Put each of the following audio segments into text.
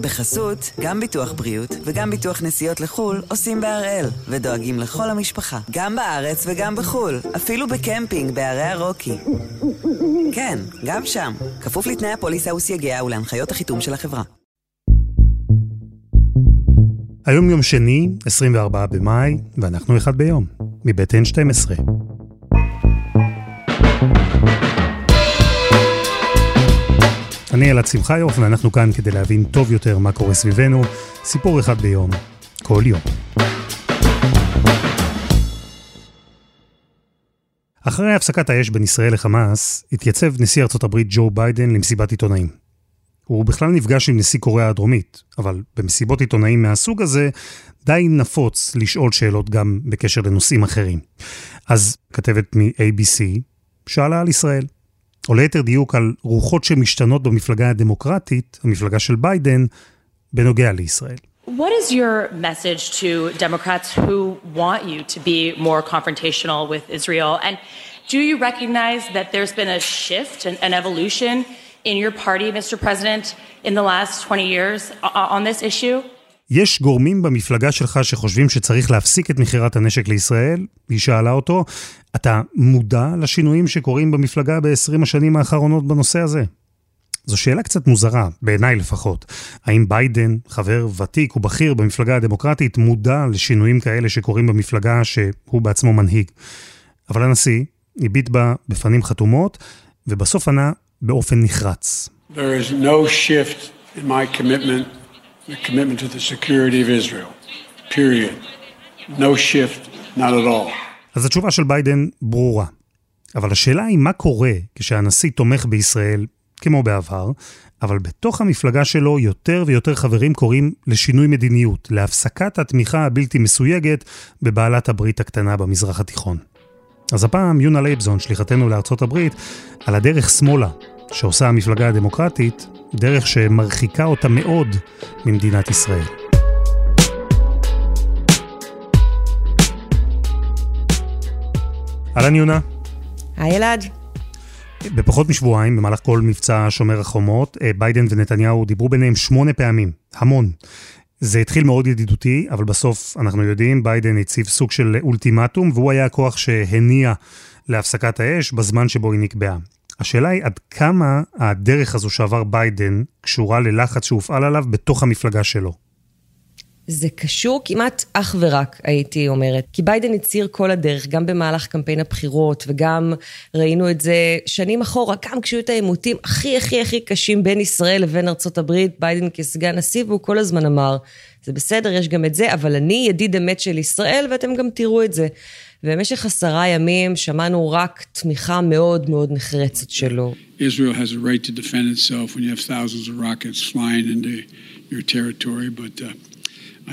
בחסות, גם ביטוח בריאות וגם ביטוח נסיעות לחו"ל עושים בהראל, ודואגים לכל המשפחה, גם בארץ וגם בחו"ל, אפילו בקמפינג בערי הרוקי. כן, גם שם, כפוף לתנאי הפוליסה וסייגיה ולהנחיות החיתום של החברה. היום יום שני, 24 במאי, ואנחנו אחד ביום, מבית N12. אני אלעד שמחיוף, ואנחנו כאן כדי להבין טוב יותר מה קורה סביבנו, סיפור אחד ביום, כל יום. אחרי הפסקת האש בין ישראל לחמאס, התייצב נשיא ארצות הברית ג'ו ביידן למסיבת עיתונאים. הוא בכלל נפגש עם נשיא קוריאה הדרומית, אבל במסיבות עיתונאים מהסוג הזה, די נפוץ לשאול שאלות גם בקשר לנושאים אחרים. אז כתבת מ-ABC שאלה על ישראל. או ליתר דיוק על רוחות שמשתנות במפלגה הדמוקרטית, המפלגה של ביידן, בנוגע לישראל. What is your message to Democrats who want you to be more confrontational with Israel? And do you recognize that there's been a shift, an, an evolution in your party, Mr. President, in the last 20 years on this issue? יש גורמים במפלגה שלך שחושבים שצריך להפסיק את מכירת הנשק לישראל? היא שאלה אותו. אתה מודע לשינויים שקורים במפלגה ב-20 השנים האחרונות בנושא הזה? זו שאלה קצת מוזרה, בעיניי לפחות. האם ביידן, חבר ותיק ובכיר במפלגה הדמוקרטית, מודע לשינויים כאלה שקורים במפלגה שהוא בעצמו מנהיג? אבל הנשיא הביט בה בפנים חתומות, ובסוף ענה באופן נחרץ. There is no shift in my commitment the commitment to the security of Israel. period. No shift, not at all. אז התשובה של ביידן ברורה. אבל השאלה היא מה קורה כשהנשיא תומך בישראל, כמו בעבר, אבל בתוך המפלגה שלו יותר ויותר חברים קוראים לשינוי מדיניות, להפסקת התמיכה הבלתי מסויגת בבעלת הברית הקטנה במזרח התיכון. אז הפעם יונה לייבזון, שליחתנו לארצות הברית, על הדרך שמאלה שעושה המפלגה הדמוקרטית, דרך שמרחיקה אותה מאוד ממדינת ישראל. אהלן יונה. היי אלעד. בפחות משבועיים, במהלך כל מבצע שומר החומות, אה, ביידן ונתניהו דיברו ביניהם שמונה פעמים, המון. זה התחיל מאוד ידידותי, אבל בסוף, אנחנו יודעים, ביידן הציב סוג של אולטימטום, והוא היה הכוח שהניע להפסקת האש בזמן שבו היא נקבעה. השאלה היא עד כמה הדרך הזו שעבר ביידן קשורה ללחץ שהופעל עליו בתוך המפלגה שלו. זה קשור כמעט אך ורק, הייתי אומרת. כי ביידן הצהיר כל הדרך, גם במהלך קמפיין הבחירות, וגם ראינו את זה שנים אחורה, גם כשהיו את העימותים הכי הכי הכי קשים בין ישראל לבין ארצות הברית, ביידן כסגן נשיא, והוא כל הזמן אמר, זה בסדר, יש גם את זה, אבל אני ידיד אמת של ישראל, ואתם גם תראו את זה. ובמשך עשרה ימים שמענו רק תמיכה מאוד מאוד נחרצת שלו. Israel has a right to defend itself when you have thousands of rockets flying into your territory, but uh,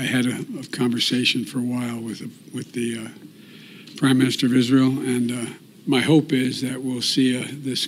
I had a, a conversation for a while with, with the uh, Prime Minister of Israel, and uh, my hope is that we'll see uh, this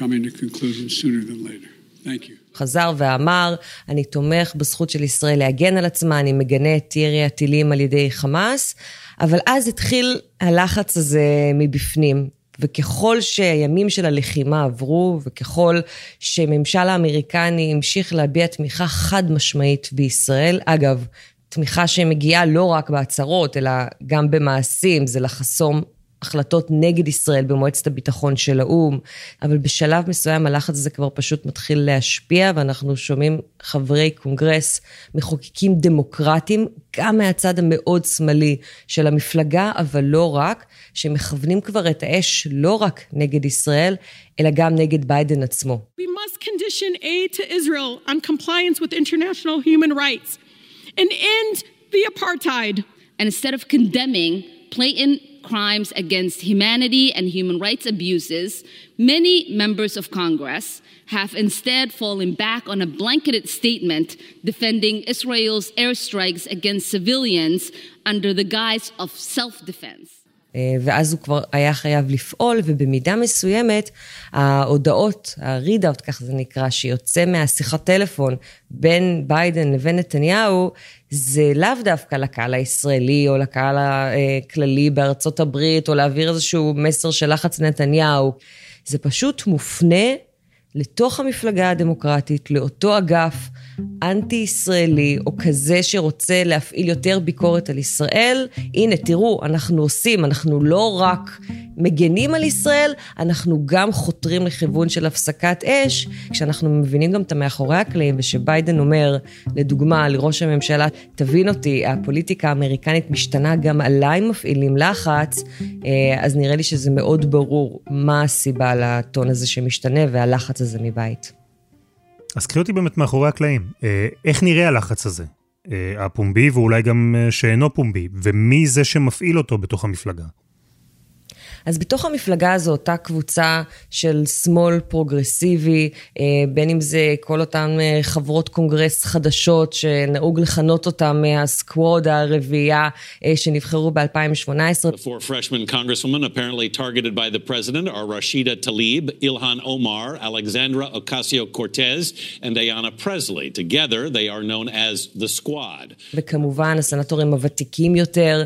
coming to conclusion sooner than later. Thank you. חזר ואמר, אני תומך בזכות של ישראל להגן על עצמה, אני מגנה את ירי הטילים על ידי חמאס, אבל אז התחיל הלחץ הזה מבפנים. וככל שהימים של הלחימה עברו, וככל שממשל האמריקני המשיך להביע תמיכה חד משמעית בישראל, אגב, תמיכה שמגיעה לא רק בהצהרות, אלא גם במעשים, זה לחסום החלטות נגד ישראל במועצת הביטחון של האו"ם, אבל בשלב מסוים הלחץ הזה כבר פשוט מתחיל להשפיע, ואנחנו שומעים חברי קונגרס, מחוקקים דמוקרטיים, גם מהצד המאוד שמאלי של המפלגה, אבל לא רק, שמכוונים כבר את האש לא רק נגד ישראל, אלא גם נגד ביידן עצמו. We must condition aid to Israel on compliance with international human rights and end the apartheid. And instead of condemning blatant crimes against humanity and human rights abuses, many members of Congress have instead fallen back on a blanketed statement defending Israel's airstrikes against civilians under the guise of self-defense. ואז הוא כבר היה חייב לפעול, ובמידה מסוימת, ההודעות, ה-readout, כך זה נקרא, שיוצא מהשיחת טלפון בין ביידן לבין נתניהו, זה לאו דווקא לקהל הישראלי או לקהל הכללי בארצות הברית, או להעביר איזשהו מסר של לחץ נתניהו. זה פשוט מופנה לתוך המפלגה הדמוקרטית, לאותו אגף אנטי-ישראלי, או כזה שרוצה להפעיל יותר ביקורת על ישראל, הנה, תראו, אנחנו עושים, אנחנו לא רק מגנים על ישראל, אנחנו גם חותרים לכיוון של הפסקת אש, כשאנחנו מבינים גם את המאחורי הקלעים, ושביידן אומר, לדוגמה, לראש הממשלה, תבין אותי, הפוליטיקה האמריקנית משתנה, גם עליי מפעילים לחץ, אה, אז נראה לי שזה מאוד ברור מה הסיבה לטון הזה שמשתנה והלחץ הזה מבית. אז קחי אותי באמת מאחורי הקלעים. אה, איך נראה הלחץ הזה? אה, הפומבי ואולי גם שאינו פומבי, ומי זה שמפעיל אותו בתוך המפלגה? אז בתוך המפלגה הזו, אותה קבוצה של שמאל פרוגרסיבי, אה, בין אם זה כל אותן אה, חברות קונגרס חדשות שנהוג לכנות אותן מה Squad הרביעייה אה, שנבחרו ב-2018. The four freshman congresswomen apparently targeted by the president are Rashida Tlaib, Ilhan Omar, Alexandra Ocasio-Cortez and Ayanna Presley. Together they are known as the squad. וכמובן הסנטורים הוותיקים יותר,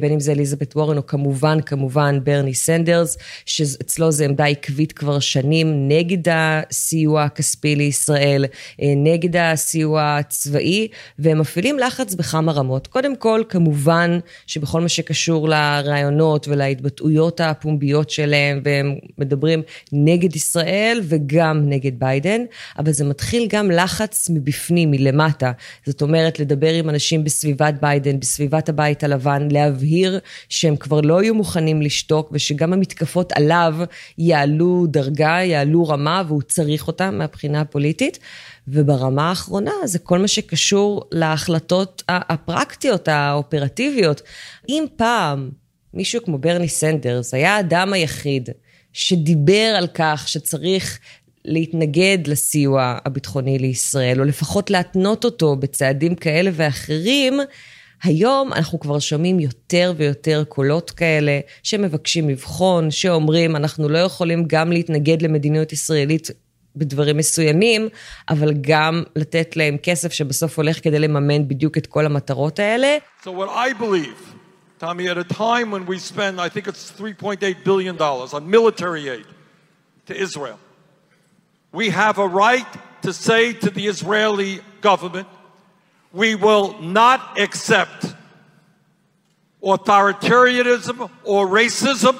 בין אם זה אליזבת וורן או כמובן, כמובן ברני סנדרס, שאצלו זו עמדה עקבית כבר שנים נגד הסיוע הכספי לישראל, אה, נגד הסיוע הצבאי, והם מפעילים לחץ בכמה רמות. קודם כל, כמובן שבכל מה שקשור לרעיונות ולהתבטאויות הפומביות שלהם, והם מדברים נגד ישראל וגם נגד ביידן, אבל זה מתחיל גם לחץ מבפנים, מלמטה. זאת אומרת, לדבר עם אנשים בסביבת ביידן, בסביבת הבית הלבן, להבהיר שהם כבר לא יהיו מוכנים לשתוק, שגם המתקפות עליו יעלו דרגה, יעלו רמה, והוא צריך אותם מהבחינה הפוליטית. וברמה האחרונה זה כל מה שקשור להחלטות הפרקטיות, האופרטיביות. אם פעם מישהו כמו ברני סנדרס היה האדם היחיד שדיבר על כך שצריך להתנגד לסיוע הביטחוני לישראל, או לפחות להתנות אותו בצעדים כאלה ואחרים, היום אנחנו כבר שומעים יותר ויותר קולות כאלה שמבקשים לבחון, שאומרים אנחנו לא יכולים גם להתנגד למדיניות ישראלית בדברים מסוימים, אבל גם לתת להם כסף שבסוף הולך כדי לממן בדיוק את כל המטרות האלה. So what I believe, Tommy, at a time when we spend, I think it's 3.8 billion dollars on military aid to Israel, we have a right to say to the Israeli government, we will not accept authoritarianism or racism,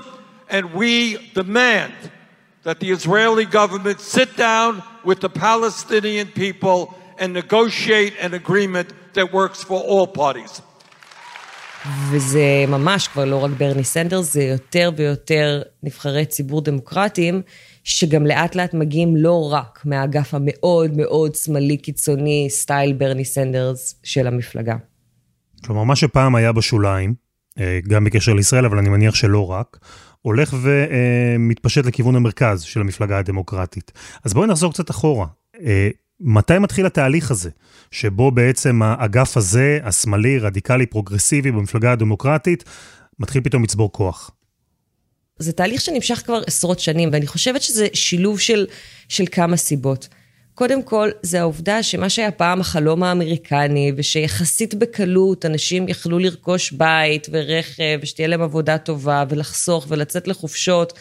and we demand that the Israeli government sit down with the Palestinian people and negotiate an agreement that works for all parties. וזה ממש כבר לא רק ברני סנדרס, זה יותר ויותר נבחרי ציבור דמוקרטיים שגם לאט לאט מגיעים לא רק מהאגף המאוד מאוד שמאלי קיצוני, סטייל ברני סנדרס של המפלגה. כלומר, מה שפעם היה בשוליים, אה, גם בקשר לישראל, אבל אני מניח שלא רק, הולך ומתפשט לכיוון המרכז של המפלגה הדמוקרטית. אז בואי נחזור קצת אחורה. אה, מתי מתחיל התהליך הזה, שבו בעצם האגף הזה, השמאלי, רדיקלי, פרוגרסיבי במפלגה הדמוקרטית, מתחיל פתאום לצבור כוח? זה תהליך שנמשך כבר עשרות שנים, ואני חושבת שזה שילוב של, של כמה סיבות. קודם כל, זה העובדה שמה שהיה פעם החלום האמריקני, ושיחסית בקלות אנשים יכלו לרכוש בית ורכב, ושתהיה להם עבודה טובה, ולחסוך ולצאת לחופשות,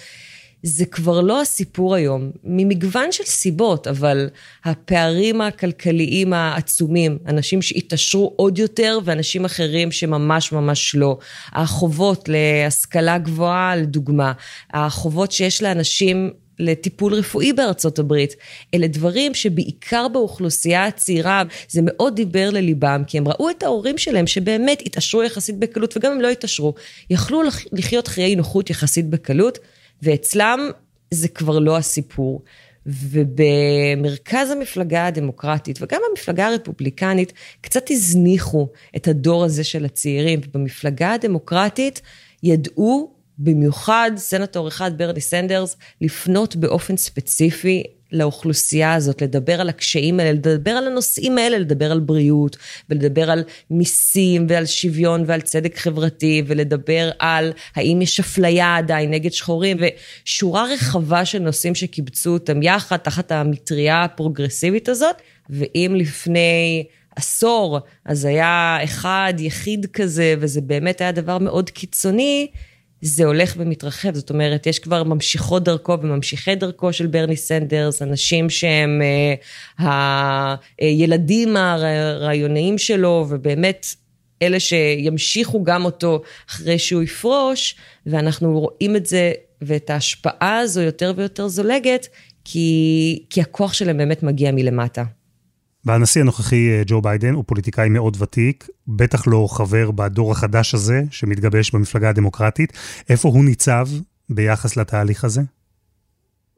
זה כבר לא הסיפור היום, ממגוון של סיבות, אבל הפערים הכלכליים העצומים, אנשים שהתעשרו עוד יותר ואנשים אחרים שממש ממש לא. החובות להשכלה גבוהה, לדוגמה, החובות שיש לאנשים לטיפול רפואי בארצות הברית. אלה דברים שבעיקר באוכלוסייה הצעירה זה מאוד דיבר לליבם, כי הם ראו את ההורים שלהם שבאמת התעשרו יחסית בקלות, וגם אם לא התעשרו, יכלו לחיות חיי נוחות יחסית בקלות. ואצלם זה כבר לא הסיפור. ובמרכז המפלגה הדמוקרטית וגם המפלגה הרפובליקנית קצת הזניחו את הדור הזה של הצעירים. ובמפלגה הדמוקרטית ידעו, במיוחד סנטור אחד, ברני סנדרס, לפנות באופן ספציפי לאוכלוסייה הזאת, לדבר על הקשיים האלה, לדבר על הנושאים האלה, לדבר על בריאות, ולדבר על מיסים ועל שוויון ועל צדק חברתי, ולדבר על האם יש אפליה עדיין נגד שחורים, ושורה רחבה של נושאים שקיבצו אותם יחד תחת המטריה הפרוגרסיבית הזאת, ואם לפני... עשור, אז היה אחד יחיד כזה, וזה באמת היה דבר מאוד קיצוני, זה הולך ומתרחב, זאת אומרת, יש כבר ממשיכות דרכו וממשיכי דרכו של ברני סנדרס, אנשים שהם אה, הילדים הרעיוניים שלו, ובאמת אלה שימשיכו גם אותו אחרי שהוא יפרוש, ואנחנו רואים את זה ואת ההשפעה הזו יותר ויותר זולגת, כי, כי הכוח שלהם באמת מגיע מלמטה. והנשיא הנוכחי אה, ג'ו ביידן הוא פוליטיקאי מאוד ותיק, בטח לא חבר בדור החדש הזה שמתגבש במפלגה הדמוקרטית. איפה הוא ניצב ביחס לתהליך הזה?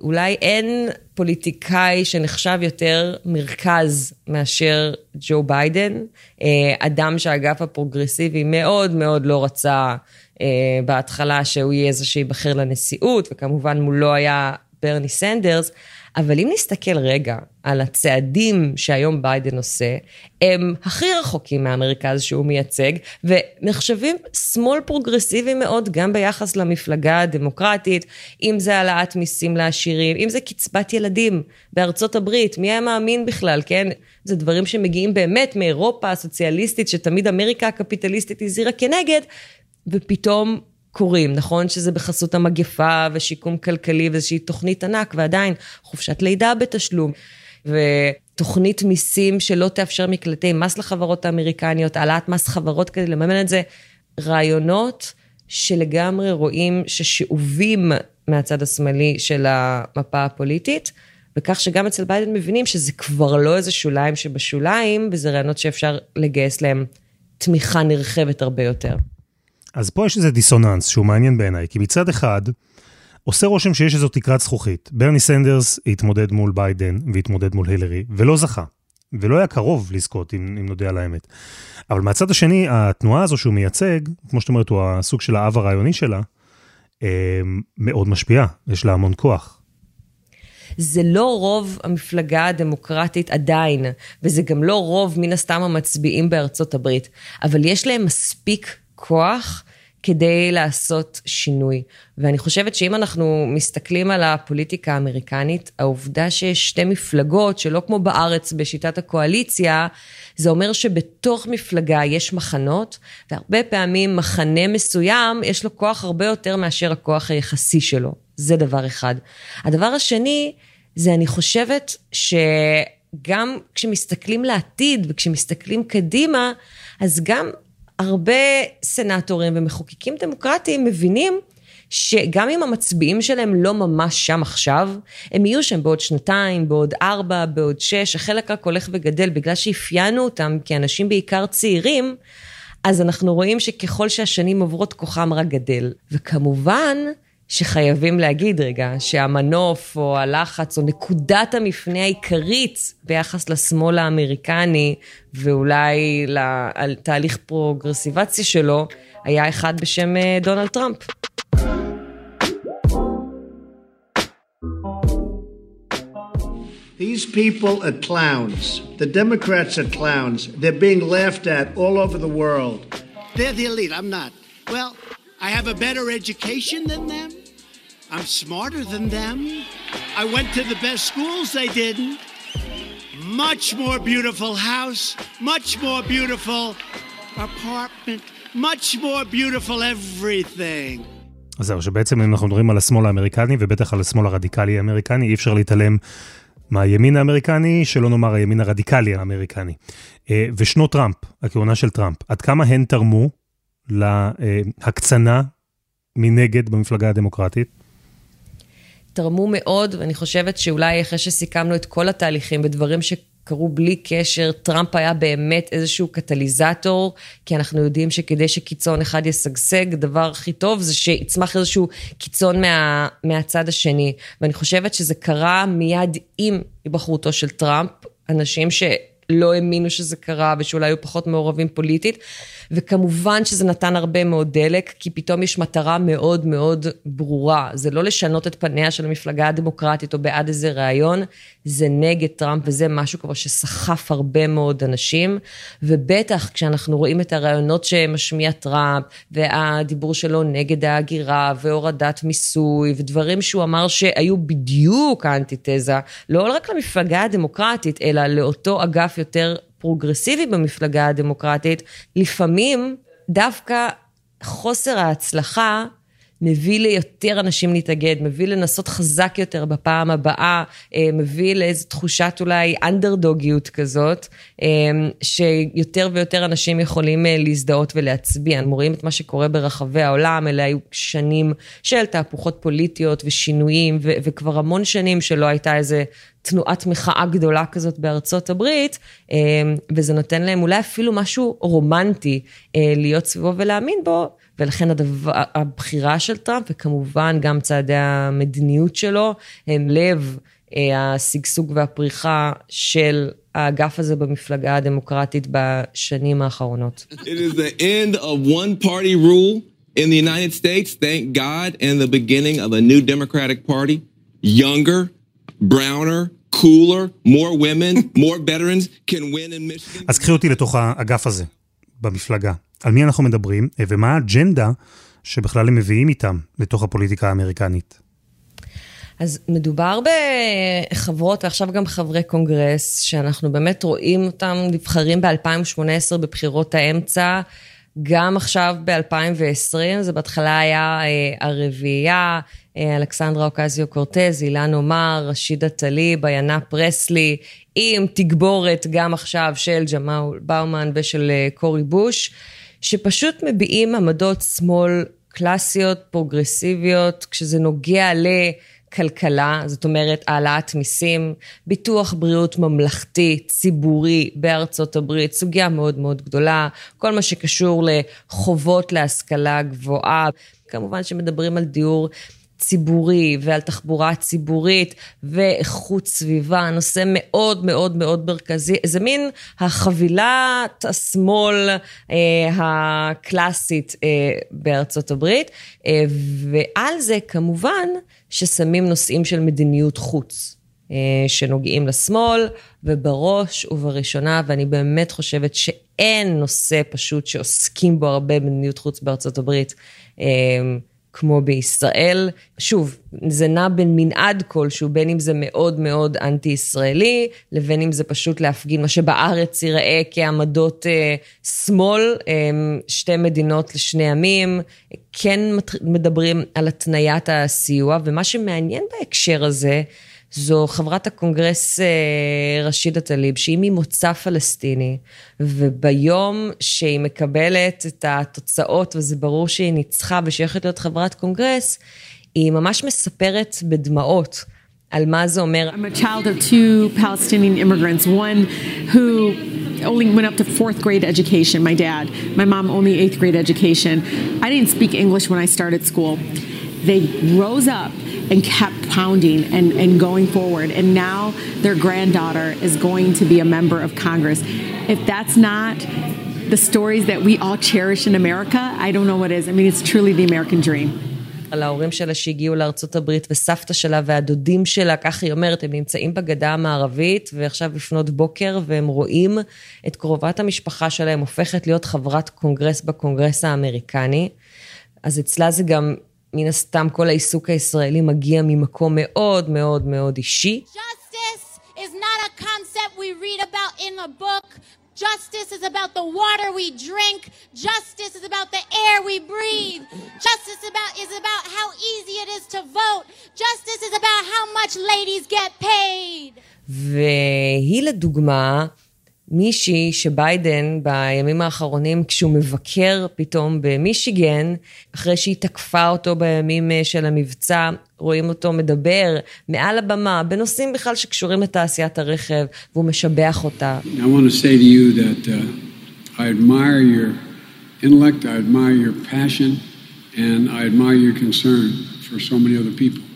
אולי אין פוליטיקאי שנחשב יותר מרכז מאשר ג'ו ביידן, אה, אדם שהאגף הפרוגרסיבי מאוד מאוד לא רצה אה, בהתחלה שהוא יהיה זה שייבחר לנשיאות, וכמובן מולו היה ברני סנדרס, אבל אם נסתכל רגע על הצעדים שהיום ביידן עושה, הם הכי רחוקים מהמרכז שהוא מייצג, ונחשבים שמאל פרוגרסיבי מאוד גם ביחס למפלגה הדמוקרטית, אם זה העלאת מיסים לעשירים, אם זה קצבת ילדים בארצות הברית, מי היה מאמין בכלל, כן? זה דברים שמגיעים באמת מאירופה הסוציאליסטית, שתמיד אמריקה הקפיטליסטית הזהירה כנגד, ופתאום קורים, נכון שזה בחסות המגפה ושיקום כלכלי ואיזושהי תוכנית ענק, ועדיין חופשת לידה בתשלום. ותוכנית מיסים שלא תאפשר מקלטי מס לחברות האמריקניות, העלאת מס חברות כדי לממן את זה, רעיונות שלגמרי רואים ששאובים מהצד השמאלי של המפה הפוליטית, וכך שגם אצל ביידן מבינים שזה כבר לא איזה שוליים שבשוליים, וזה רעיונות שאפשר לגייס להם תמיכה נרחבת הרבה יותר. אז פה יש איזה דיסוננס שהוא מעניין בעיניי, כי מצד אחד, עושה רושם שיש איזו תקרת זכוכית. ברני סנדרס התמודד מול ביידן והתמודד מול הילרי, ולא זכה. ולא היה קרוב לזכות, אם, אם נודה על האמת. אבל מהצד השני, התנועה הזו שהוא מייצג, כמו שאת אומרת, הוא הסוג של האב הרעיוני שלה, אה, מאוד משפיעה, יש לה המון כוח. זה לא רוב המפלגה הדמוקרטית עדיין, וזה גם לא רוב מן הסתם המצביעים בארצות הברית, אבל יש להם מספיק כוח כדי לעשות שינוי. ואני חושבת שאם אנחנו מסתכלים על הפוליטיקה האמריקנית, העובדה שיש שתי מפלגות, שלא כמו בארץ בשיטת הקואליציה, זה אומר שבתוך מפלגה יש מחנות, והרבה פעמים מחנה מסוים, יש לו כוח הרבה יותר מאשר הכוח היחסי שלו. זה דבר אחד. הדבר השני, זה אני חושבת שגם כשמסתכלים לעתיד וכשמסתכלים קדימה, אז גם הרבה סנטורים ומחוקקים דמוקרטיים מבינים שגם אם המצביעים שלהם לא ממש שם עכשיו, הם יהיו שם בעוד שנתיים, בעוד ארבע, בעוד שש, החלק רק הולך וגדל בגלל שאפיינו אותם כאנשים בעיקר צעירים, אז אנחנו רואים שככל שהשנים עוברות כוחם רק גדל. וכמובן, שחייבים להגיד רגע, שהמנוף או הלחץ או נקודת המפנה העיקרית ביחס לשמאל האמריקני ואולי לתהליך פרוגרסיבציה שלו, היה אחד בשם דונלד טראמפ. These people are clowns. The Democrats are clowns. They're being laughed at all over the world. They're the elite. I'm not. Well, I have a better education than them. I'm smarter than them. I went to the best schools they didn't. Much more beautiful house, much more beautiful apartment, much more beautiful everything. אז זהו, שבעצם אם אנחנו מדברים על השמאל האמריקני, ובטח על השמאל הרדיקלי האמריקני, אי אפשר להתעלם מהימין האמריקני, שלא נאמר הימין הרדיקלי האמריקני. ושנות טראמפ, הכהונה של טראמפ, עד כמה הן תרמו להקצנה מנגד במפלגה הדמוקרטית? תרמו מאוד, ואני חושבת שאולי אחרי שסיכמנו את כל התהליכים ודברים שקרו בלי קשר, טראמפ היה באמת איזשהו קטליזטור, כי אנחנו יודעים שכדי שקיצון אחד ישגשג, הדבר הכי טוב זה שיצמח איזשהו קיצון מה, מהצד השני. ואני חושבת שזה קרה מיד עם היבחרותו של טראמפ, אנשים ש... לא האמינו שזה קרה ושאולי היו פחות מעורבים פוליטית. וכמובן שזה נתן הרבה מאוד דלק, כי פתאום יש מטרה מאוד מאוד ברורה. זה לא לשנות את פניה של המפלגה הדמוקרטית או בעד איזה רעיון, זה נגד טראמפ, וזה משהו כבר שסחף הרבה מאוד אנשים. ובטח כשאנחנו רואים את הרעיונות שמשמיע טראמפ, והדיבור שלו נגד ההגירה, והורדת מיסוי, ודברים שהוא אמר שהיו בדיוק האנטיתזה, לא רק למפלגה הדמוקרטית, אלא לאותו אגף יותר פרוגרסיבי במפלגה הדמוקרטית, לפעמים דווקא חוסר ההצלחה מביא ליותר אנשים להתאגד, מביא לנסות חזק יותר בפעם הבאה, אה, מביא לאיזו תחושת אולי אנדרדוגיות כזאת, אה, שיותר ויותר אנשים יכולים אה, להזדהות ולהצביע. אנחנו רואים את מה שקורה ברחבי העולם, אלה היו שנים של תהפוכות פוליטיות ושינויים, ו- וכבר המון שנים שלא הייתה איזה תנועת מחאה גדולה כזאת בארצות הברית, וזה נותן להם אולי אפילו משהו רומנטי להיות סביבו ולהאמין בו. ולכן הדבר, הבחירה של טראמפ, וכמובן גם צעדי המדיניות שלו, הם לב אה, השגשוג והפריחה של האגף הזה במפלגה הדמוקרטית בשנים האחרונות. It is the end of one party rule in the United States, thank God, and the beginning of a new Democratic Party, younger, browner, cooler, more women, more veterans can win in Michigan. אז קחי אותי לתוך האגף הזה במפלגה. על מי אנחנו מדברים, ומה האג'נדה שבכלל הם מביאים איתם לתוך הפוליטיקה האמריקנית. אז מדובר בחברות, ועכשיו גם חברי קונגרס, שאנחנו באמת רואים אותם נבחרים ב-2018 בבחירות האמצע, גם עכשיו ב-2020, זה בהתחלה היה אה, הרביעייה, אלכסנדרה אוקזיו קורטז, אילן עומר, רשידה טליב, עיינה פרסלי, עם תגבורת גם עכשיו של ג'מאל באומן ושל קורי בוש. שפשוט מביעים עמדות שמאל קלאסיות, פרוגרסיביות, כשזה נוגע לכלכלה, זאת אומרת העלאת מיסים, ביטוח בריאות ממלכתי, ציבורי בארצות הברית, סוגיה מאוד מאוד גדולה, כל מה שקשור לחובות להשכלה גבוהה. כמובן שמדברים על דיור ציבורי ועל תחבורה ציבורית ואיכות סביבה, נושא מאוד מאוד מאוד מרכזי, זה מין החבילת השמאל אה, הקלאסית אה, בארצות הברית, אה, ועל זה כמובן ששמים נושאים של מדיניות חוץ. אה, שנוגעים לשמאל, ובראש ובראשונה, ואני באמת חושבת שאין נושא פשוט שעוסקים בו הרבה במדיניות חוץ בארצות הברית. אה, כמו בישראל. שוב, זה נע בין מנעד כלשהו, בין אם זה מאוד מאוד אנטי-ישראלי, לבין אם זה פשוט להפגין מה שבארץ ייראה כעמדות אה, שמאל, אה, שתי מדינות לשני עמים, כן מדברים על התניית הסיוע, ומה שמעניין בהקשר הזה, זו חברת הקונגרס אה, רשידה טליב, שהיא ממוצא פלסטיני, וביום שהיא מקבלת את התוצאות, וזה ברור שהיא ניצחה ושהיא הולכת להיות חברת קונגרס, היא ממש מספרת בדמעות. על מה זה אומר. I'm a child of two Palestinian immigrants, one who only went up to fourth grade education, my dad. My mom only eighth grade education. I didn't speak English when I started school. They rose up and kept pounding and, and going forward. And now their granddaughter is going to be a member of Congress. If that's not the stories that we all cherish in America, I don't know what is. I mean, it's truly the American dream. על ההורים שלה שהגיעו לארצות הברית וסבתא שלה והדודים שלה, כך היא אומרת, הם נמצאים בגדה המערבית ועכשיו לפנות בוקר והם רואים את קרובת המשפחה שלהם הופכת להיות חברת קונגרס בקונגרס האמריקני. אז אצלה זה גם מן הסתם כל העיסוק הישראלי מגיע ממקום מאוד מאוד מאוד אישי. Justice is not a concept we read about in a book. Justice is about the water we drink. Justice is about the air we breathe. Justice about, is about how easy it is to vote. Justice is about how much ladies get paid. והיא לדוגמה מישהי שביידן בימים האחרונים, כשהוא מבקר פתאום במישיגן, אחרי שהיא תקפה אותו בימים אה, של המבצע, רואים אותו מדבר מעל הבמה בנושאים בכלל שקשורים לתעשיית הרכב, והוא משבח אותה. Uh, intellect, passion, and I admire your concern for so many other people.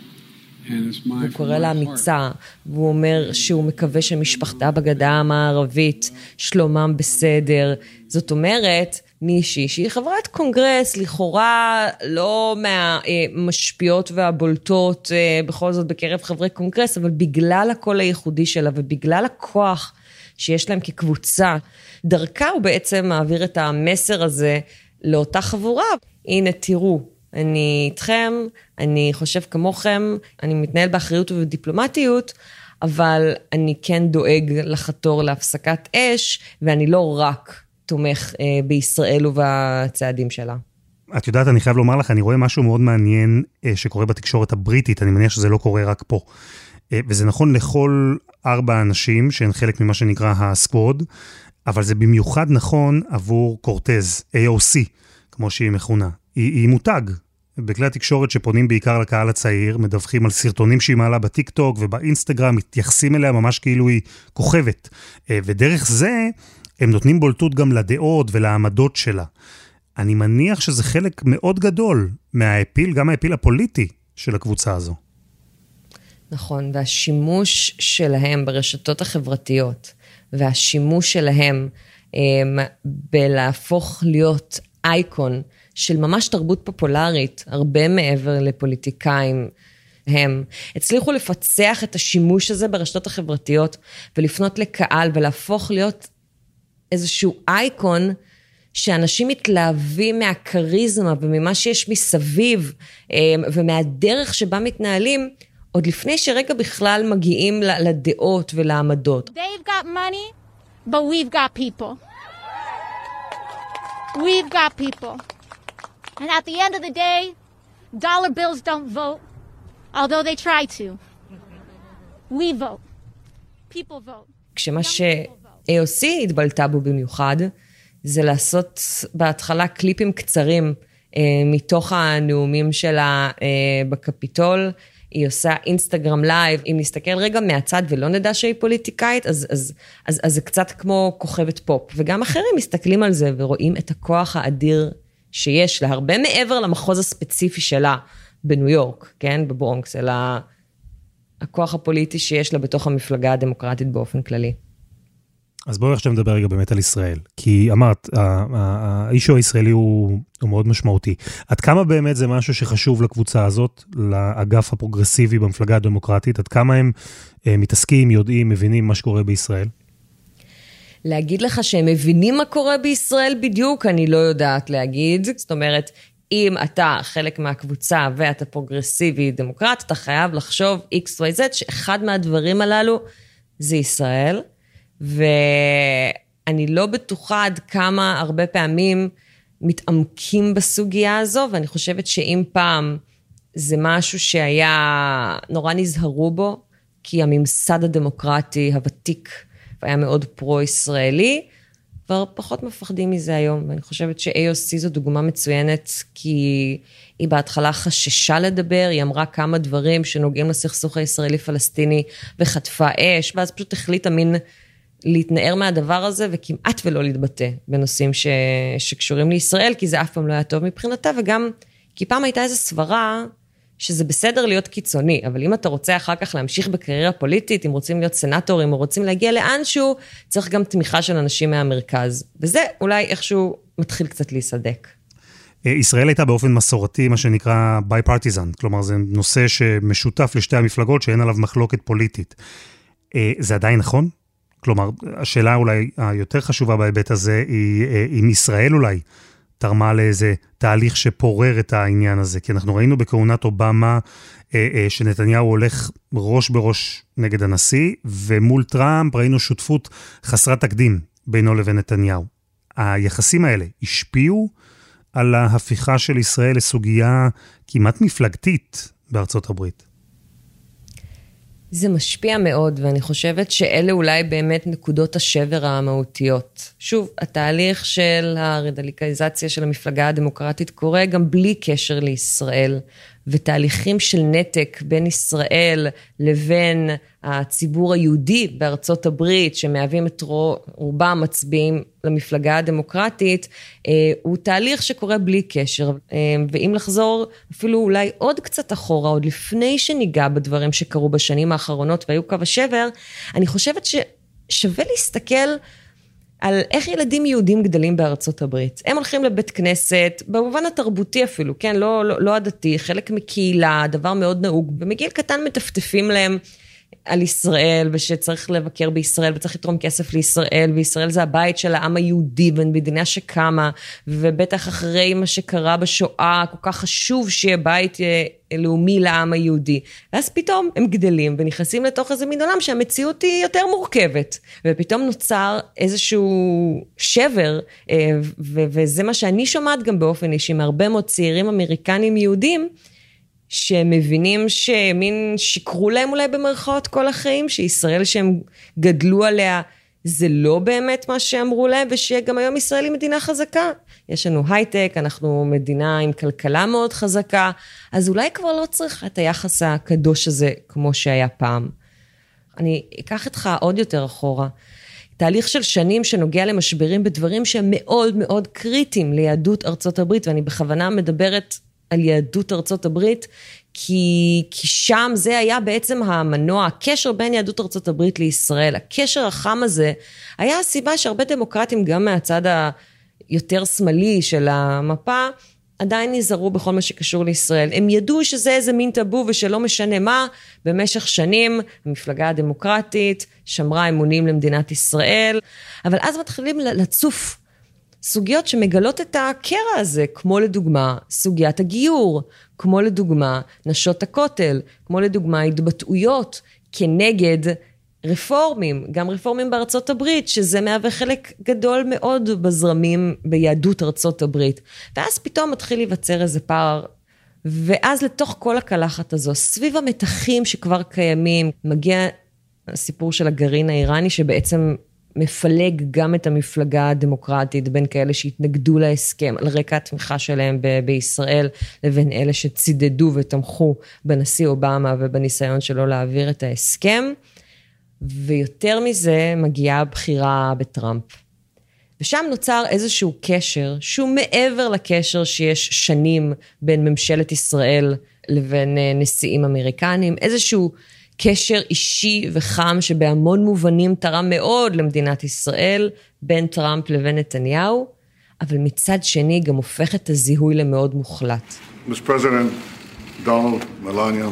הוא קורא לה אמיצה, והוא אומר שהוא מקווה שמשפחתה בגדה המערבית, שלומם בסדר. זאת אומרת, מישהי שהיא חברת קונגרס, לכאורה לא מהמשפיעות והבולטות אה, בכל זאת בקרב חברי קונגרס, אבל בגלל הקול הייחודי שלה ובגלל הכוח שיש להם כקבוצה, דרכה הוא בעצם מעביר את המסר הזה לאותה חבורה. הנה, תראו, אני איתכם, אני חושב כמוכם, אני מתנהל באחריות ובדיפלומטיות, אבל אני כן דואג לחתור להפסקת אש, ואני לא רק תומך אה, בישראל ובצעדים שלה. את יודעת, אני חייב לומר לך, אני רואה משהו מאוד מעניין אה, שקורה בתקשורת הבריטית, אני מניח שזה לא קורה רק פה. אה, וזה נכון לכל ארבע אנשים שהן חלק ממה שנקרא הסקווד, אבל זה במיוחד נכון עבור קורטז, AOC, כמו שהיא מכונה. היא, היא מותג. בכלי התקשורת שפונים בעיקר לקהל הצעיר, מדווחים על סרטונים שהיא מעלה בטיק טוק ובאינסטגרם, מתייחסים אליה ממש כאילו היא כוכבת. אה, ודרך זה הם נותנים בולטות גם לדעות ולעמדות שלה. אני מניח שזה חלק מאוד גדול מהאפיל, גם האפיל הפוליטי של הקבוצה הזו. נכון, והשימוש שלהם ברשתות החברתיות, והשימוש שלהם הם, אמ, בלהפוך להיות אייקון של ממש תרבות פופולרית, הרבה מעבר לפוליטיקאים, הם הצליחו לפצח את השימוש הזה ברשתות החברתיות ולפנות לקהל ולהפוך להיות איזשהו אייקון שאנשים מתלהבים מהכריזמה וממה שיש מסביב אמ, ומהדרך שבה מתנהלים, עוד לפני שרגע בכלל מגיעים לדעות ולעמדות. They've got money, but we've got people. We've got people. And at the end of the day, dollar bills don't vote, although they try to. We vote. People vote. כשמה ש-AOC התבלטה בו במיוחד, זה לעשות בהתחלה קליפים קצרים אה, מתוך הנאומים שלה אה, בקפיטול. היא עושה אינסטגרם live, אם נסתכל רגע מהצד ולא נדע שהיא פוליטיקאית, אז, אז, אז, אז זה קצת כמו כוכבת פופ. וגם אחרים מסתכלים על זה ורואים את הכוח האדיר שיש לה, הרבה מעבר למחוז הספציפי שלה בניו יורק, כן, בברונקס, אלא הכוח הפוליטי שיש לה בתוך המפלגה הדמוקרטית באופן כללי. אז בואי עכשיו נדבר רגע באמת על ישראל. כי אמרת, האישו הישראלי הוא, הוא מאוד משמעותי. עד כמה באמת זה משהו שחשוב לקבוצה הזאת, לאגף הפרוגרסיבי במפלגה הדמוקרטית? עד כמה הם אה, מתעסקים, יודעים, מבינים מה שקורה בישראל? להגיד לך שהם מבינים מה קורה בישראל בדיוק, אני לא יודעת להגיד. זאת אומרת, אם אתה חלק מהקבוצה ואתה פרוגרסיבי דמוקרט, אתה חייב לחשוב XYZ, שאחד מהדברים הללו זה ישראל. ואני לא בטוחה עד כמה הרבה פעמים מתעמקים בסוגיה הזו, ואני חושבת שאם פעם זה משהו שהיה, נורא נזהרו בו, כי הממסד הדמוקרטי הוותיק היה מאוד פרו-ישראלי, כבר פחות מפחדים מזה היום, ואני חושבת ש-AOC זו דוגמה מצוינת, כי היא בהתחלה חששה לדבר, היא אמרה כמה דברים שנוגעים לסכסוך הישראלי-פלסטיני וחטפה אש, ואז פשוט החליטה מין להתנער מהדבר הזה וכמעט ולא להתבטא בנושאים ש... שקשורים לישראל, כי זה אף פעם לא היה טוב מבחינתה, וגם כי פעם הייתה איזו סברה שזה בסדר להיות קיצוני, אבל אם אתה רוצה אחר כך להמשיך בקריירה פוליטית, אם רוצים להיות סנטורים או רוצים להגיע לאנשהו, צריך גם תמיכה של אנשים מהמרכז. וזה אולי איכשהו מתחיל קצת להיסדק. אה, ישראל הייתה באופן מסורתי, מה שנקרא bipartisan, כלומר זה נושא שמשותף לשתי המפלגות שאין עליו מחלוקת פוליטית. אה, זה עדיין נכון? כלומר, השאלה אולי היותר חשובה בהיבט הזה היא אה, אם ישראל אולי תרמה לאיזה תהליך שפורר את העניין הזה. כי אנחנו ראינו בכהונת אובמה אה, אה, שנתניהו הולך ראש בראש נגד הנשיא, ומול טראמפ ראינו שותפות חסרת תקדים בינו לבין נתניהו. היחסים האלה השפיעו על ההפיכה של ישראל לסוגיה כמעט מפלגתית בארצות הברית. זה משפיע מאוד, ואני חושבת שאלה אולי באמת נקודות השבר המהותיות. שוב, התהליך של הרדיקליזציה של המפלגה הדמוקרטית קורה גם בלי קשר לישראל. ותהליכים של נתק בין ישראל לבין הציבור היהודי בארצות הברית, שמהווים את רובם מצביעים למפלגה הדמוקרטית, אה, הוא תהליך שקורה בלי קשר. אה, ואם לחזור אפילו אולי עוד קצת אחורה, עוד לפני שניגע בדברים שקרו בשנים האחרונות והיו קו השבר, אני חושבת ששווה להסתכל על איך ילדים יהודים גדלים בארצות הברית. הם הולכים לבית כנסת, במובן התרבותי אפילו, כן? לא, לא, לא הדתי, חלק מקהילה, דבר מאוד נהוג. במגיל קטן מטפטפים להם על ישראל ושצריך לבקר בישראל וצריך לתרום כסף לישראל וישראל זה הבית של העם היהודי ומדינה שקמה ובטח אחרי מה שקרה בשואה כל כך חשוב שיהיה בית אה, לאומי לעם היהודי. ואז פתאום הם גדלים ונכנסים לתוך איזה מין עולם שהמציאות היא יותר מורכבת ופתאום נוצר איזשהו שבר אה, וזה מה שאני שומעת גם באופן אישי מהרבה מאוד צעירים אמריקנים יהודים שהם מבינים שמין שיקרו להם אולי במרכאות כל החיים, שישראל שהם גדלו עליה זה לא באמת מה שאמרו להם, ושגם היום ישראל היא מדינה חזקה. יש לנו הייטק, אנחנו מדינה עם כלכלה מאוד חזקה, אז אולי כבר לא צריך את היחס הקדוש הזה כמו שהיה פעם. אני אקח אותך עוד יותר אחורה. תהליך של שנים שנוגע למשברים בדברים שהם מאוד מאוד קריטיים ליהדות ארצות הברית, ואני בכוונה מדברת על יהדות ארצות הברית, כי, כי שם זה היה בעצם המנוע, הקשר בין יהדות ארצות הברית לישראל. הקשר החם הזה היה הסיבה שהרבה דמוקרטים, גם מהצד היותר שמאלי של המפה, עדיין נזהרו בכל מה שקשור לישראל. הם ידעו שזה איזה מין טאבו ושלא משנה מה, במשך שנים המפלגה הדמוקרטית שמרה אמונים למדינת ישראל, אבל אז מתחילים לצוף סוגיות שמגלות את הקרע הזה, כמו לדוגמה סוגיית הגיור, כמו לדוגמה נשות הכותל, כמו לדוגמה התבטאויות כנגד רפורמים, גם רפורמים בארצות הברית, שזה מהווה חלק גדול מאוד בזרמים ביהדות ארצות הברית. ואז פתאום מתחיל להיווצר איזה פער. ואז לתוך כל הקלחת הזו, סביב המתחים שכבר קיימים, מגיע הסיפור של הגרעין האיראני, שבעצם מפלג גם את המפלגה הדמוקרטית בין כאלה שהתנגדו להסכם על רקע התמיכה שלהם ב- בישראל לבין אלה שצידדו ותמכו בנשיא אובמה ובניסיון שלו להעביר את ההסכם. ויותר מזה מגיעה הבחירה בטראמפ. ושם נוצר איזשהו קשר שהוא מעבר לקשר שיש שנים בין ממשלת ישראל לבין אה, נשיאים אמריקנים, איזשהו קשר אישי וחם שבהמון מובנים תרם מאוד למדינת ישראל, בין טראמפ לבין נתניהו, אבל מצד שני גם הופך את הזיהוי למאוד מוחלט. Mr. President, Donald, Melania,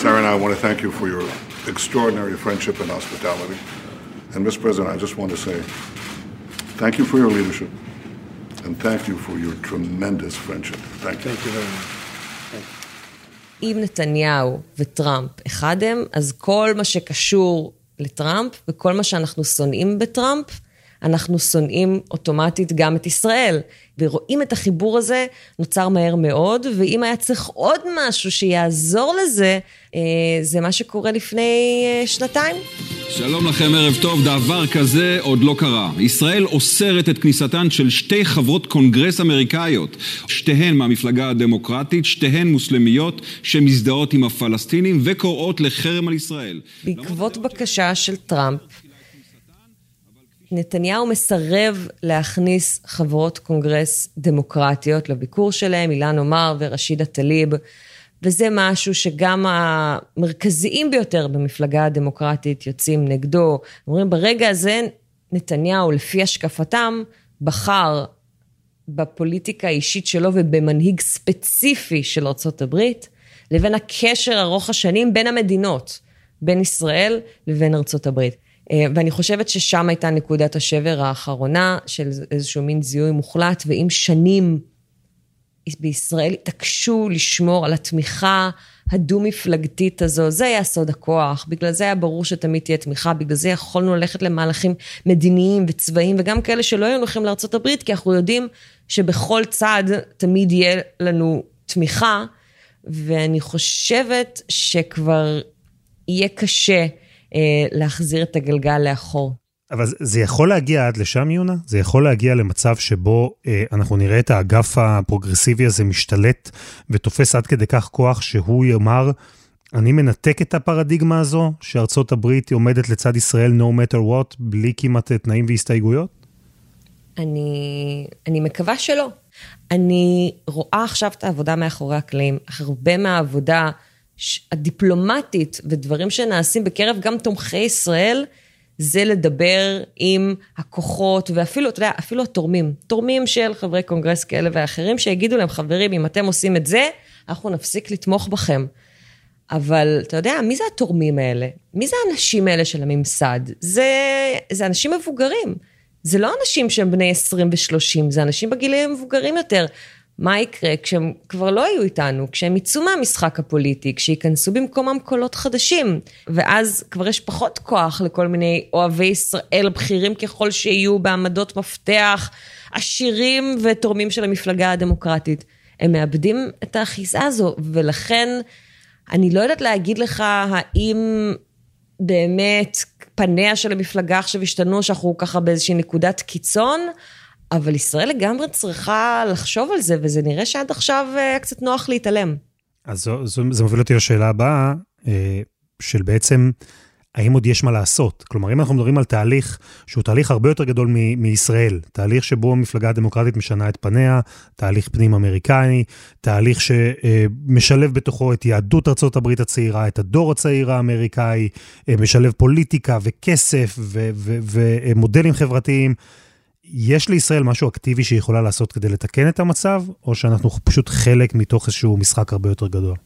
Sarah and I want to thank you for your extraordinary friendship and hospitality. And Mr. President, I just want to say thank you for your leadership and thank you for your tremendous friendship. Thank you. Thank you very much. אם נתניהו וטראמפ אחד הם, אז כל מה שקשור לטראמפ וכל מה שאנחנו שונאים בטראמפ, אנחנו שונאים אוטומטית גם את ישראל. ורואים את החיבור הזה, נוצר מהר מאוד, ואם היה צריך עוד משהו שיעזור לזה, אה, זה מה שקורה לפני אה, שנתיים. שלום לכם, ערב טוב. דבר כזה עוד לא קרה. ישראל אוסרת את כניסתן של שתי חברות קונגרס אמריקאיות, שתיהן מהמפלגה הדמוקרטית, שתיהן מוסלמיות, שמזדהות עם הפלסטינים וקוראות לחרם על ישראל. בעקבות בקשה של טראמפ, נתניהו מסרב להכניס חברות קונגרס דמוקרטיות לביקור שלהם, אילן עומר ורשידה טליב, וזה משהו שגם המרכזיים ביותר במפלגה הדמוקרטית יוצאים נגדו. אומרים, ברגע הזה נתניהו, לפי השקפתם, בחר בפוליטיקה האישית שלו ובמנהיג ספציפי של ארה"ב, לבין הקשר ארוך השנים בין המדינות, בין ישראל לבין הברית. אה, ואני חושבת ששם הייתה נקודת השבר האחרונה של איזשהו מין זיהוי מוחלט, ואם שנים בישראל התעקשו לשמור על התמיכה הדו-מפלגתית הזו, זה היה סוד הכוח, בגלל זה היה ברור שתמיד תהיה תמיכה, בגלל זה יכולנו ללכת למהלכים מדיניים וצבאיים, וגם כאלה שלא היו הולכים לארה"ב, כי אנחנו יודעים שבכל צד תמיד יהיה לנו תמיכה, ואני חושבת שכבר יהיה קשה אה, להחזיר את הגלגל לאחור. אבל זה יכול להגיע עד לשם, יונה? זה יכול להגיע למצב שבו אה, אנחנו נראה את האגף הפרוגרסיבי הזה משתלט ותופס עד כדי כך כוח שהוא יאמר, אני מנתק את הפרדיגמה הזו, שארצות הברית עומדת לצד ישראל no matter what, בלי כמעט תנאים והסתייגויות? אני, אני מקווה שלא. אני רואה עכשיו את העבודה מאחורי הקלעים. הרבה מהעבודה הדיפלומטית ודברים שנעשים בקרב גם תומכי ישראל, זה לדבר עם הכוחות, ואפילו, אתה יודע, אפילו התורמים, תורמים של חברי קונגרס כאלה ואחרים, שיגידו להם, חברים, אם אתם עושים את זה, אנחנו נפסיק לתמוך בכם. אבל אתה יודע, מי זה התורמים האלה? מי זה האנשים האלה של הממסד? זה, זה אנשים מבוגרים. זה לא אנשים שהם בני 20 ו-30, זה אנשים בגילים מבוגרים יותר. מה יקרה כשהם כבר לא יהיו איתנו, כשהם יצאו מהמשחק הפוליטי, כשייכנסו במקומם קולות חדשים, ואז כבר יש פחות כוח לכל מיני אוהבי ישראל, בכירים ככל שיהיו, בעמדות מפתח, עשירים ותורמים של המפלגה הדמוקרטית. הם מאבדים את האחיזה הזו, ולכן אני לא יודעת להגיד לך האם באמת פניה של המפלגה עכשיו השתנו, שאנחנו ככה באיזושהי נקודת קיצון, אבל ישראל לגמרי צריכה לחשוב על זה, וזה נראה שעד עכשיו היה אה, קצת נוח להתעלם. אז זו, זו, זה מוביל אותי לשאלה הבאה, אה, של בעצם, האם עוד יש מה לעשות? כלומר, אם אנחנו מדברים על תהליך שהוא תהליך הרבה יותר גדול מ- מישראל, תהליך שבו המפלגה הדמוקרטית משנה את פניה, תהליך פנים-אמריקני, תהליך שמשלב בתוכו את יהדות ארצות הברית הצעירה, את הדור הצעיר האמריקאי, אה, משלב פוליטיקה וכסף ומודלים חברתיים. יש לישראל משהו אקטיבי שהיא יכולה לעשות כדי לתקן את המצב, או שאנחנו פשוט חלק מתוך איזשהו משחק הרבה יותר גדול?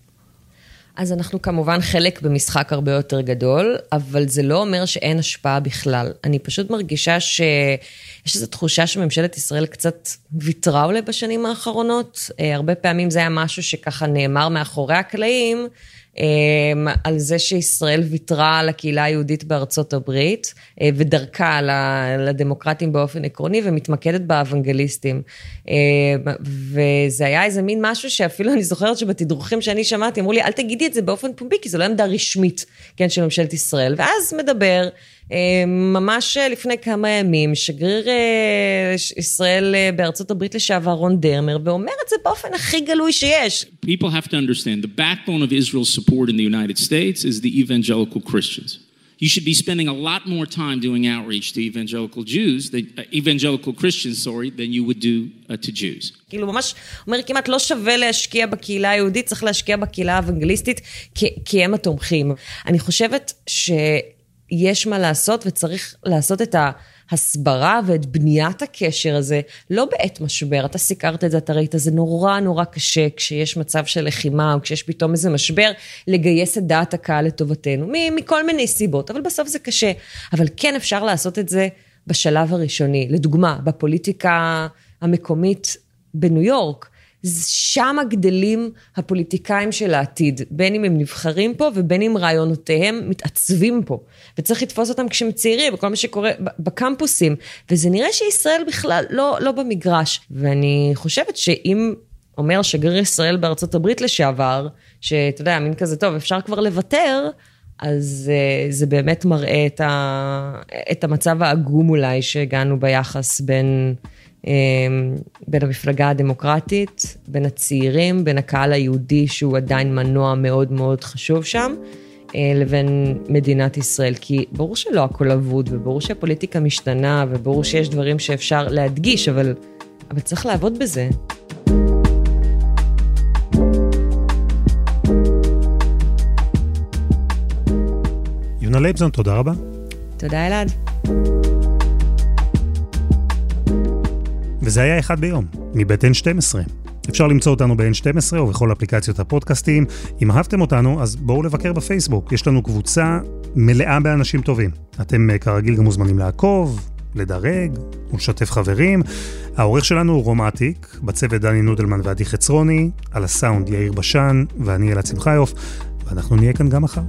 אז אנחנו כמובן חלק במשחק הרבה יותר גדול, אבל זה לא אומר שאין השפעה בכלל. אני פשוט מרגישה שיש איזו תחושה שממשלת ישראל קצת ויתרה אולי בשנים האחרונות. אה, הרבה פעמים זה היה משהו שככה נאמר מאחורי הקלעים, על זה שישראל ויתרה על הקהילה היהודית בארצות הברית אה, ודרכה לדמוקרטים באופן עקרוני ומתמקדת באוונגליסטים. אמ, וזה היה איזה מין משהו שאפילו אני זוכרת שבתדרוכים שאני שמעתי אמרו לי אל תגידי את זה באופן פומבי כי זו לא עמדה רשמית, כן, של ממשלת ישראל. ואז מדבר אה, ממש לפני כמה ימים, שגריר אה, ישראל אה, בארצות הברית לשעבר, רון דרמר, ואומר את זה באופן הכי גלוי שיש. People have to understand, the backbone of Israel's support in the United States is the evangelical Christians. You should be spending a lot more time doing outreach to evangelical Jews, than, uh, evangelical Christians, sorry, than you would do uh, to Jews. כאילו ממש אומר כמעט לא שווה להשקיע בקהילה היהודית, צריך להשקיע בקהילה האוונגליסטית, כי, כי הם התומכים. אני חושבת ש... יש מה לעשות וצריך לעשות את ההסברה ואת בניית הקשר הזה, לא בעת משבר. אתה סיקרת את זה, אתה ראית, זה נורא נורא קשה כשיש מצב של לחימה או כשיש פתאום איזה משבר, לגייס את דעת הקהל לטובתנו, מכל מיני סיבות, אבל בסוף זה קשה. אבל כן אפשר לעשות את זה בשלב הראשוני. לדוגמה, בפוליטיקה המקומית בניו יורק, שם גדלים הפוליטיקאים של העתיד, בין אם הם נבחרים פה ובין אם רעיונותיהם מתעצבים פה. וצריך לתפוס אותם כשהם צעירים, וכל מה שקורה בקמפוסים. וזה נראה שישראל בכלל לא, לא במגרש. ואני חושבת שאם אומר שגריר ישראל בארצות הברית לשעבר, שאתה יודע, מין כזה טוב, אפשר כבר לוותר, אז uh, זה באמת מראה את, ה, את המצב העגום אולי שהגענו ביחס בין... אמ, בין המפלגה הדמוקרטית, בין הצעירים, בין הקהל היהודי שהוא עדיין מנוע מאוד מאוד חשוב שם, אה, לבין מדינת ישראל. כי ברור שלא הכל אבוד, וברור שהפוליטיקה משתנה, וברור שיש דברים שאפשר להדגיש, אבל, אבל צריך לעבוד בזה. יונה לייבזון, תודה רבה. תודה אלעד. וזה היה אחד ביום, מבית N12. אפשר למצוא אותנו ב-N12 ובכל אפליקציות הפודקאסטים. אם אהבתם אותנו, אז בואו לבקר בפייסבוק. יש לנו קבוצה מלאה באנשים טובים. אתם אה, כרגיל גם מוזמנים לעקוב, לדרג ולשתף חברים. העורך שלנו הוא רומטיק, בצוות דני נודלמן ועדי חצרוני, על הסאונד יאיר בשן ואני אלעד שמחיוף, ואנחנו נהיה כאן גם מחר.